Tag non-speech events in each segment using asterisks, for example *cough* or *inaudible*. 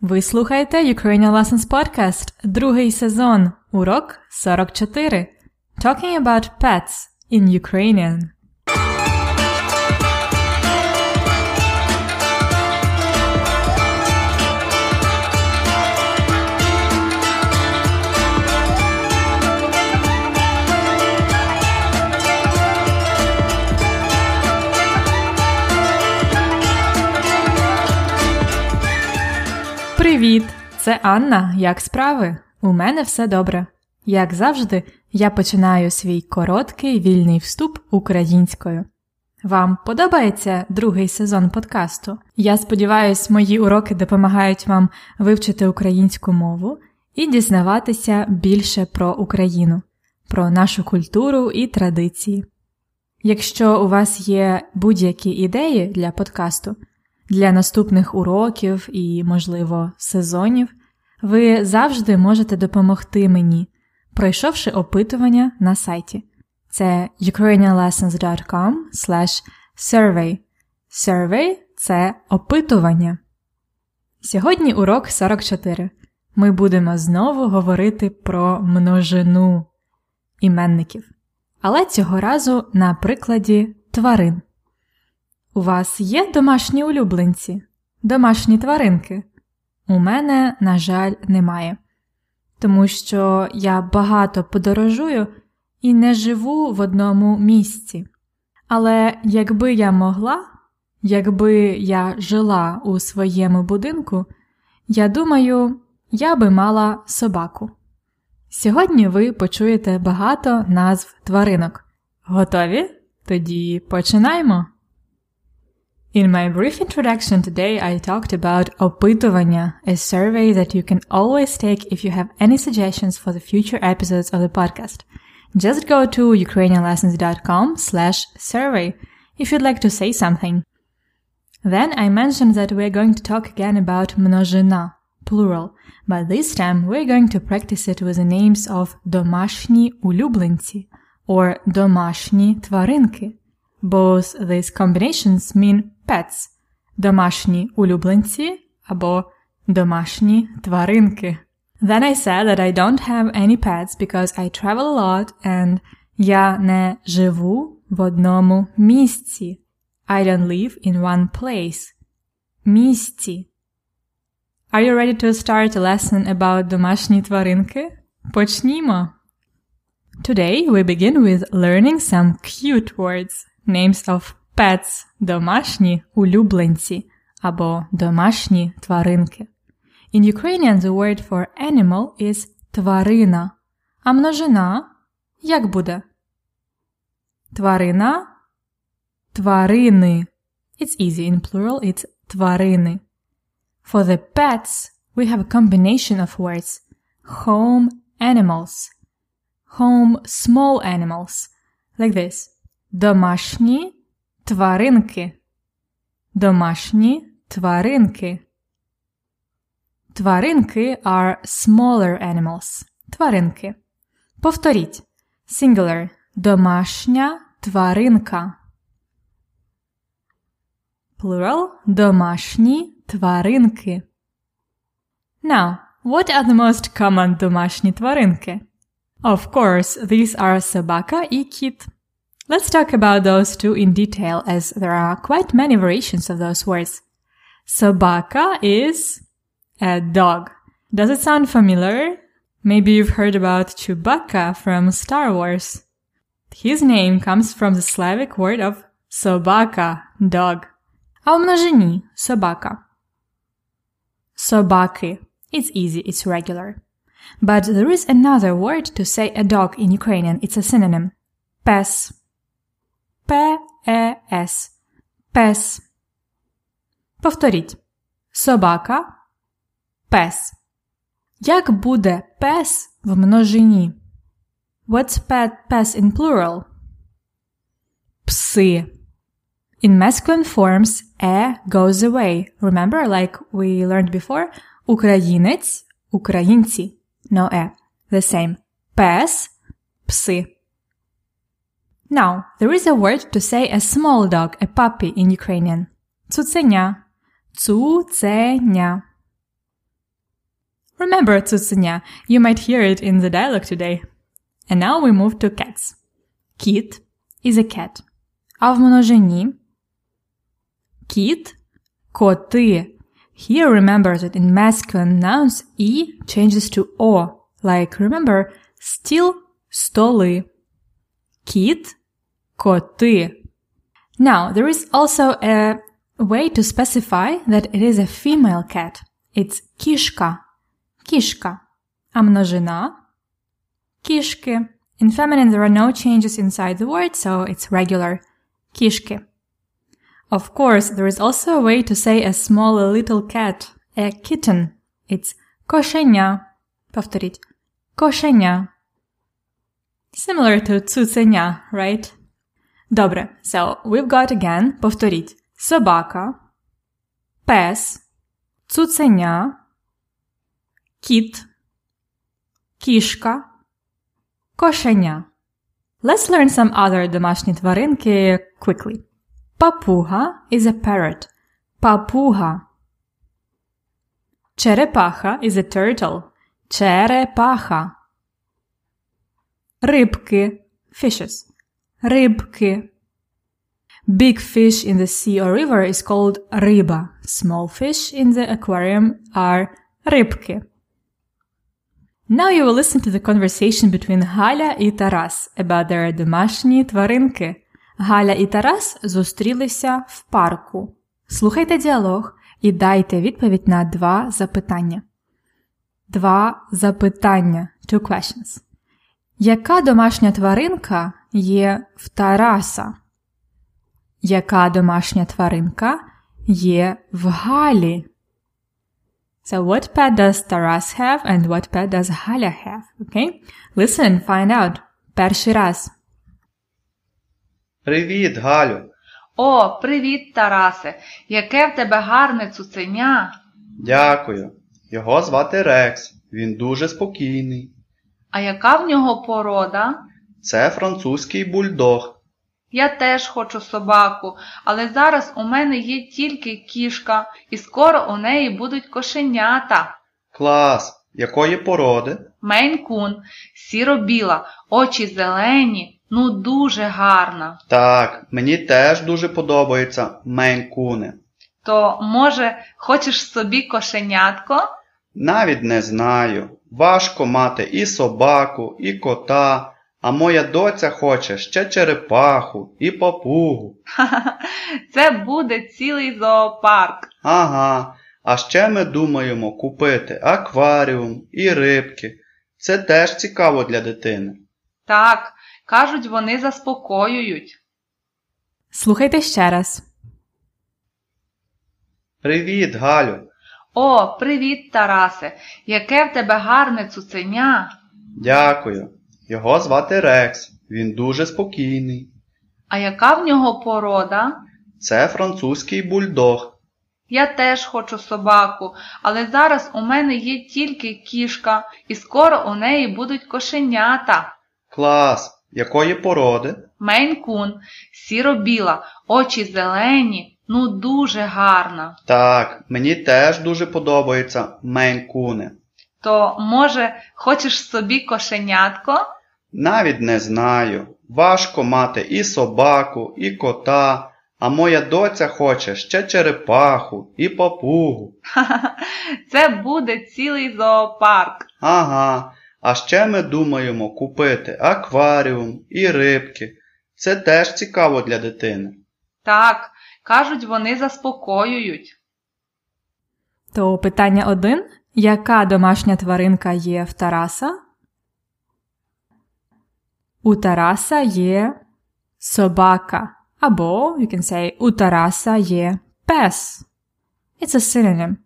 Ви слухаєте Ukrainian Lessons Podcast, другий сезон, урок 44. Talking about pets in Ukrainian. Привіт! Це Анна. Як справи? У мене все добре. Як завжди, я починаю свій короткий вільний вступ українською. Вам подобається другий сезон подкасту? Я сподіваюся, мої уроки допомагають вам вивчити українську мову і дізнаватися більше про Україну, про нашу культуру і традиції. Якщо у вас є будь-які ідеї для подкасту, для наступних уроків і, можливо, сезонів, ви завжди можете допомогти мені, пройшовши опитування на сайті. Це ukrainianlessons.com survey. Survey – це опитування. Сьогодні урок 44. Ми будемо знову говорити про множину іменників. Але цього разу на прикладі тварин. У вас є домашні улюбленці, домашні тваринки? У мене, на жаль, немає. Тому що я багато подорожую і не живу в одному місці. Але якби я могла, якби я жила у своєму будинку, я думаю, я би мала собаку. Сьогодні ви почуєте багато назв тваринок. Готові? Тоді починаємо! In my brief introduction today, I talked about опитування, a survey that you can always take if you have any suggestions for the future episodes of the podcast. Just go to ukrainianlessons.com slash survey if you'd like to say something. Then I mentioned that we're going to talk again about множина, plural, but this time we're going to practice it with the names of домашні улюбленці or домашні тваринки. Both these combinations mean pets – домашні улюбленці або домашні тваринки. Then I said that I don't have any pets because I travel a lot and я не живу в одному місці. I don't live in one place. Місці. Are you ready to start a lesson about домашні тваринки? Почнімо! Today we begin with learning some cute words, names of pets – домашні улюбленці або домашні тваринки. In Ukrainian the word for animal is тварина, а множина як буде? Тварина тварини. It's easy in plural, it's тварини. For the pets, we have a combination of words. Home animals. Home small animals. Like this. Домашні тваринки. Домашні тваринки. Тваринки are smaller animals. Тваринки. Повторіть. Singular. Домашня тваринка. Plural. Домашні тваринки. Now, what are the most common домашні тваринки? Of course, these are собака і кіт. Let's talk about those two in detail as there are quite many variations of those words. Собака is a dog. Does it sound familiar? Maybe you've heard about Chewbacca from Star Wars. His name comes from the Slavic word of собака, dog. А у множині собака. Собаки. It's easy, it's regular. But there is another word to say a dog in Ukrainian. It's a synonym. Pes. P-E-S. Пес. Повторіть. Собака. Пес. Як буде пес в множині? What's pet pes in plural? Пси. In masculine forms, e goes away. Remember, like we learned before, українець, українці. No e. The same. Пес, пси. Now, there is a word to say a small dog, a puppy in Ukrainian. Цуценя. Цуценя. Remember цуценя. You might hear it in the dialogue today. And now we move to cats. Kit is a cat. А в множині кіт – коти. Here remember that in masculine nouns e changes to o. Like remember стіл – столи. Кіт – коти. Now, there is also a way to specify that it is a female cat. It's кішка. Кішка. А множина – кішки. In feminine, there are no changes inside the word, so it's regular. Кішки. Of course, there is also a way to say a small little cat, a kitten. It's кошеня. Повторіть. Кошеня. Similar to цуценя, right? Добре, so we've got again, повторіть. Собака, пес, цуценя, кіт, кішка, кошеня. Let's learn some other домашні тваринки quickly. Папуга is a parrot. Папуга. Черепаха is a turtle. Черепаха. Рибки fishes. Рибки. Big fish in the sea or river is called риба. Small fish in the aquarium are рибки. Now you will listen to the conversation between Галя і Тарас about their домашні тваринки. Галя і Тарас зустрілися в парку. Слухайте діалог і дайте відповідь на два запитання. Два запитання. Two questions. Яка домашня тваринка є в Тараса? Яка домашня тваринка є в Галі? So what pet does Taras have and what pet does Галя have? Okay? Listen and find out. Перший раз. Привіт, Галю. О, привіт, Тарасе! Яке в тебе гарне цуценя! Дякую. Його звати Рекс. Він дуже спокійний. А яка в нього порода? Це французький бульдог. Я теж хочу собаку, але зараз у мене є тільки кішка, і скоро у неї будуть кошенята. Клас. Якої породи? Мейн-кун, сіро-біла, очі зелені, ну дуже гарна. Так, мені теж дуже подобаються мейн-куни. То, може, хочеш собі кошенятко? Навіть не знаю. Важко мати і собаку, і кота, а моя доця хоче ще черепаху і папугу. *laughs* Це буде цілий зоопарк. Ага. А ще ми думаємо купити акваріум і рибки. Це теж цікаво для дитини. Так, кажуть, вони заспокоюють. Слухайте ще раз. Привіт, Галю. О, привіт, Тарасе! Яке в тебе гарне цуценя! Дякую. Його звати Рекс. Він дуже спокійний. А яка в нього порода? Це французький бульдог. Я теж хочу собаку, але зараз у мене є тільки кішка, і скоро у неї будуть кошенята. Клас. Якої породи? Мейн-кун, сіро-біла, очі зелені, ну дуже гарна. Так, мені теж дуже подобаються мейн-куни. То, може, хочеш собі кошенятко? Навіть не знаю. Важко мати і собаку, і кота, а моя доця хоче ще черепаху і папугу. Ха-ха, *laughs* це буде цілий зоопарк. Ага. А ще ми думаємо купити акваріум і рибки. Це теж цікаво для дитини. Так, кажуть, вони заспокоюють. То питання один. Яка домашня тваринка є в Тараса? У Тараса є собака. Або, you can say, у Тараса є пес. It's a synonym.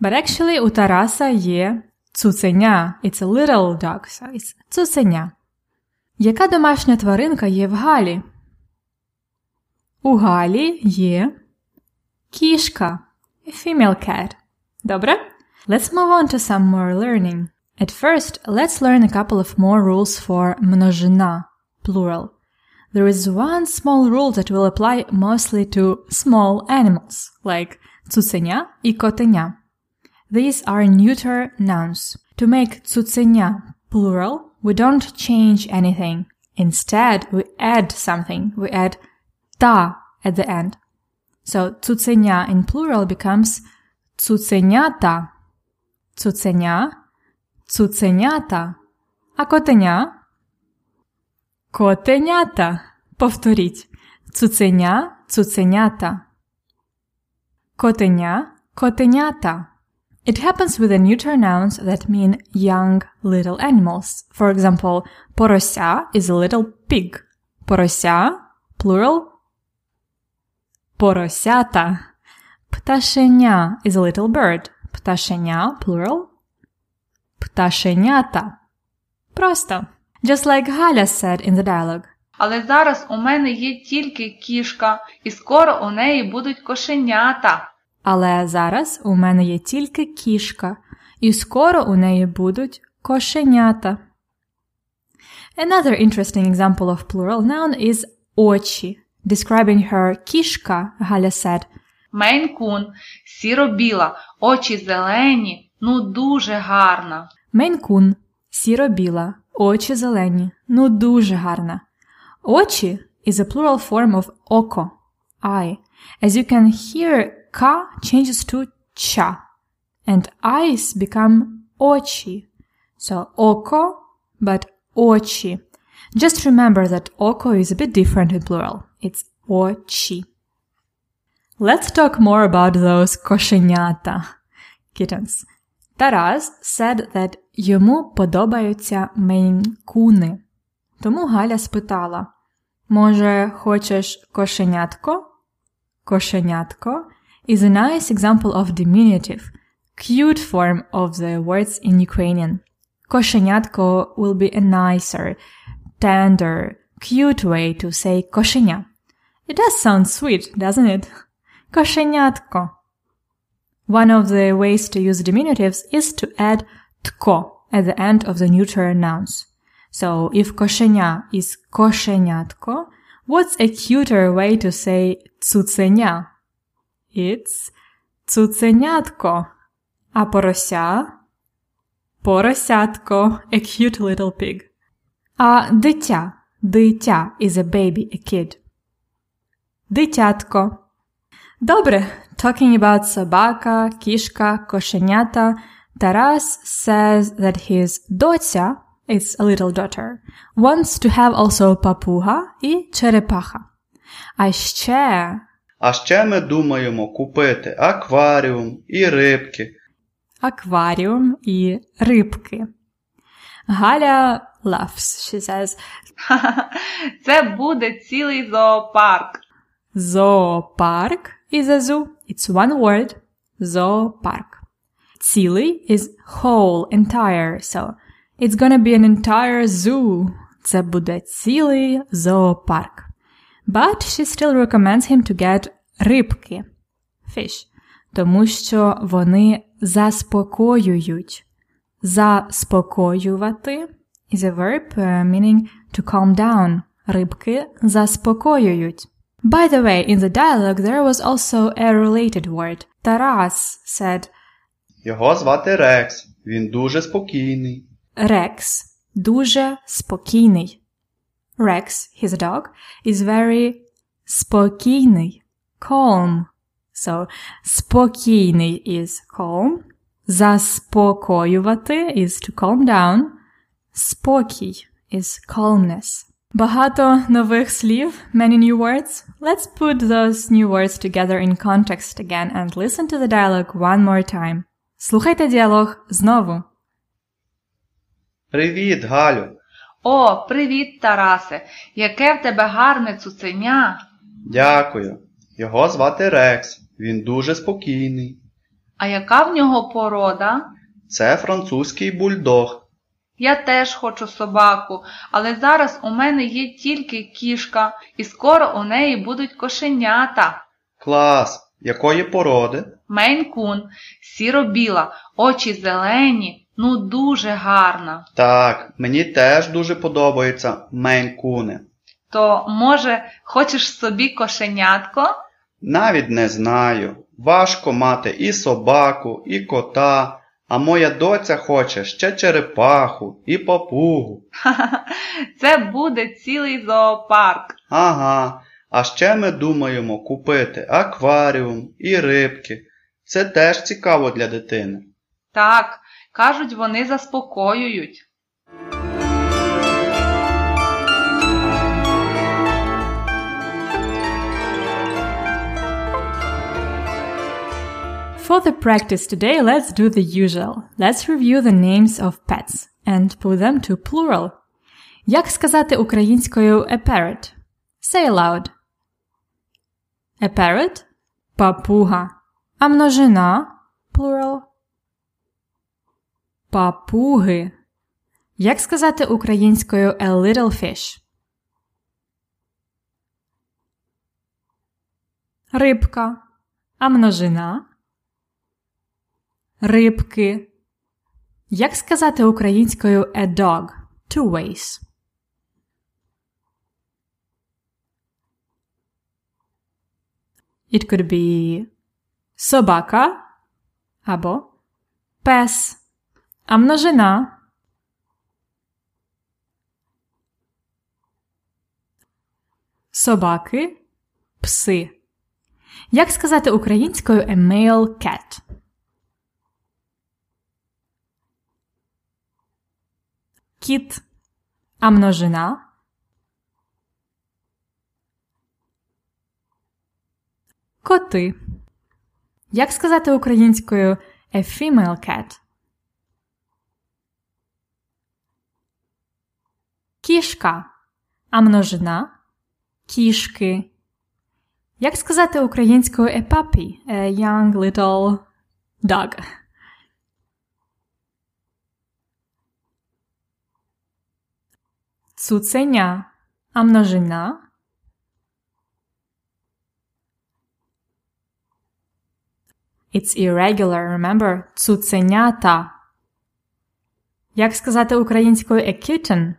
But actually, у Тараса є цуценя. It's a little dog, so it's цуценя. Яка домашня тваринка є в Галі? У Галі є кішка. A female cat. Добре? Let's move on to some more learning. At first, let's learn a couple of more rules for множина, plural. There is one small rule that will apply mostly to small animals, like цуценя і котеня. These are neuter nouns. To make цуценя plural, we don't change anything. Instead, we add something. We add та at the end. So цуценя in plural becomes цуценята, цуценя, цуценята. А котеня? Котенята. Повторіть. Цуценя, цуценята. Котеня, котенята. It happens with the neuter nouns that mean young little animals. For example, порося is a little pig. Порося, plural. Поросята. Пташеня is a little bird. Пташеня, plural. Пташенята. Просто. Just like Галя said in the dialogue. Але зараз у мене є тільки кішка, і скоро у неї будуть кошенята. Але зараз у мене є тільки кішка, і скоро у неї будуть кошенята. Another interesting example of plural noun is очі. Describing her кішка, Галя said, Мейн-кун, сіро-біла, очі зелені, ну дуже гарна. Мейн-кун, сіро-біла, очі зелені, ну дуже гарна. Очі is a plural form of око, eye. As you can hear, ka changes to cha, and eyes become очі. So око, but очі. Just remember that око is a bit different in plural. It's очі. Let's talk more about those кошенята, kittens. Тарас said that йому подобаються мейнкуни. Тому Галя спитала, може, хочеш кошенятко? Кошенятко is a nice example of diminutive, cute form of the words in Ukrainian. Кошенятко will be a nicer, tender, cute way to say кошеня. It does sound sweet, doesn't it? Кошенятко. One of the ways to use diminutives is to add tko at the end of the neuter nouns. So if кошеня is кошенятко, what's a cuter way to say цуценя? It's цуценятко. А порося? Поросятко, a cute little pig. А дитя, дитя is a baby, a kid. Дитятко. Добре, talking about собака, кішка, кошенята, Taras says that his доця, it's a little daughter, wants to have also папуга і черепаха. А ще А ще ми думаємо купити акваріум і рибки. акваріум і рибки. Галя laughs. She says, *laughs* Це буде цілий зоопарк. Зоопарк is a zoo. It's one word. Зоопарк. Цілий is whole, entire. So it's gonna be an entire zoo. Це буде цілий зоопарк. But she still recommends him to get рибки. Fish. Тому що вони заспокоюють. Заспокоювати is a verb uh, meaning to calm down. Рибки заспокоюють. By the way, in the dialogue there was also a related word. Taras said Його звати Рекс. Він дуже спокійний. Rex дуже спокійний. Rex, his dog, is very спокійний. Calm. So, спокійний is calm. Заспокоювати is to calm down. Спокій is calmness. Багато нових слів, many new words. Let's put those new words together in context again and listen to the dialogue one more time. Слухайте діалог знову. Привіт, Галю. О, привіт, Тарасе! Яке в тебе гарне цуценя! Дякую. Його звати Рекс. Він дуже спокійний. А яка в нього порода? Це французький бульдог. Я теж хочу собаку, але зараз у мене є тільки кішка, і скоро у неї будуть кошенята. Клас. Якої породи? Мейн-кун, сіро-біла, очі зелені, ну дуже гарна. Так, мені теж дуже подобаються мейн-куни. То, може, хочеш собі кошенятко? Навіть не знаю. Важко мати і собаку, і кота, а моя доця хоче ще черепаху і папугу. Ха-ха, *laughs* Це буде цілий зоопарк. Ага, а ще ми думаємо купити акваріум і рибки. Це теж цікаво для дитини. Так, кажуть, вони заспокоюють. For the practice today, let's do the usual. Let's review the names of pets and put them to plural. Як сказати українською a parrot? Say aloud. A parrot – папуга. А множина – plural. Папуги. Як сказати українською a little fish? Рибка. А множина – Рибки. Як сказати українською a dog? Two ways. It could be собака або пес. А множина собаки, пси. Як сказати українською a male cat? Кіт. А множина Коти. Як сказати українською a female cat? Кішка. А множина кішки. Як сказати українською a puppy? A young little dog. Цуценя. А множина It's irregular, remember? Цуценята. Як сказати українською a kitten?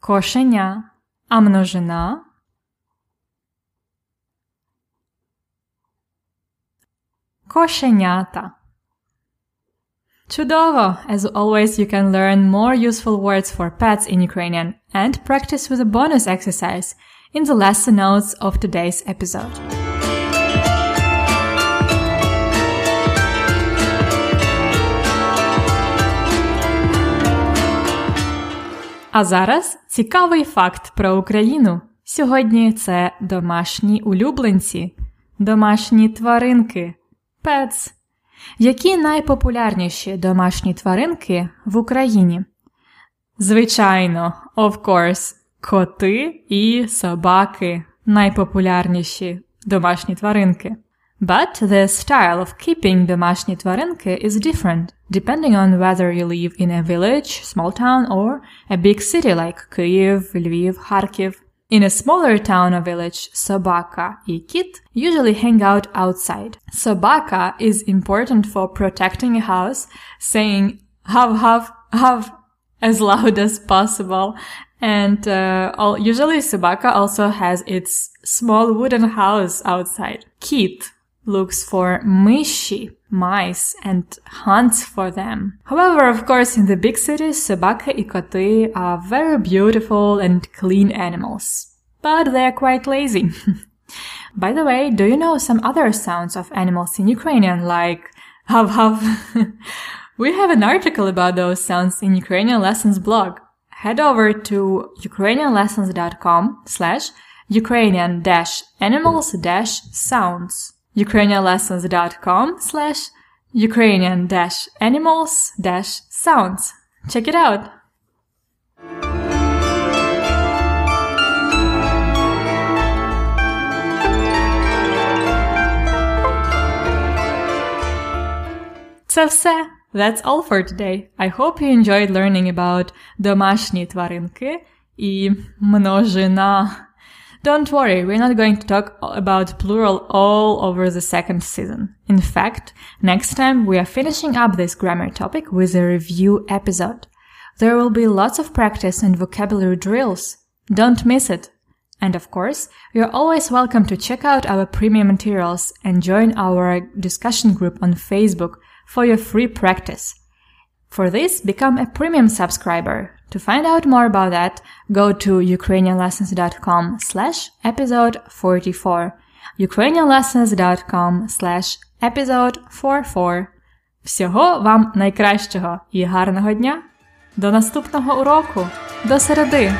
Кошеня. А множина Кошенята. Чудово! As always, you can learn more useful words for pets in Ukrainian and practice with a bonus exercise in the lesson notes of today's episode. А зараз цікавий факт про Україну. Сьогодні це домашні улюбленці, домашні тваринки, pets. Які найпопулярніші домашні тваринки в Україні? Звичайно, of course, коти і собаки найпопулярніші домашні тваринки. But the style of keeping домашні тваринки is different, depending on whether you live in a village, small town, or a big city like Kyiv, Lviv, Kharkiv. In a smaller town or village, собака и кит usually hang out outside. Собака is important for protecting a house, saying hav hav hav as *laughs* loud as possible. And uh, all, usually собака also has its small wooden house outside. Kit looks for myshi, mice, and hunts for them. However, of course, in the big cities, собака и коты are very beautiful and clean animals. But they're quite lazy. *laughs* By the way, do you know some other sounds of animals in Ukrainian, like hav hav? *laughs* we have an article about those sounds in Ukrainian Lessons blog. Head over to ukrainianlessons.com slash Ukrainian dash animals dash sounds. ukrainianlessons.com slash Ukrainian dash animals dash sounds. Check it out! Це все. That's all for today. I hope you enjoyed learning about домашні тваринки і множина. don't worry, we're not going to talk about plural all over the second season. In fact, next time we are finishing up this grammar topic with a review episode. There will be lots of practice and vocabulary drills. Don't miss it. And of course, you're always welcome to check out our premium materials and join our discussion group on Facebook for your free practice. For this, become a premium subscriber. To find out more about that, go to ukrainianlessons.com slash episode 44. ukrainianlessons.com slash episode 44. Всього вам найкращого і гарного дня! До наступного уроку! До середи!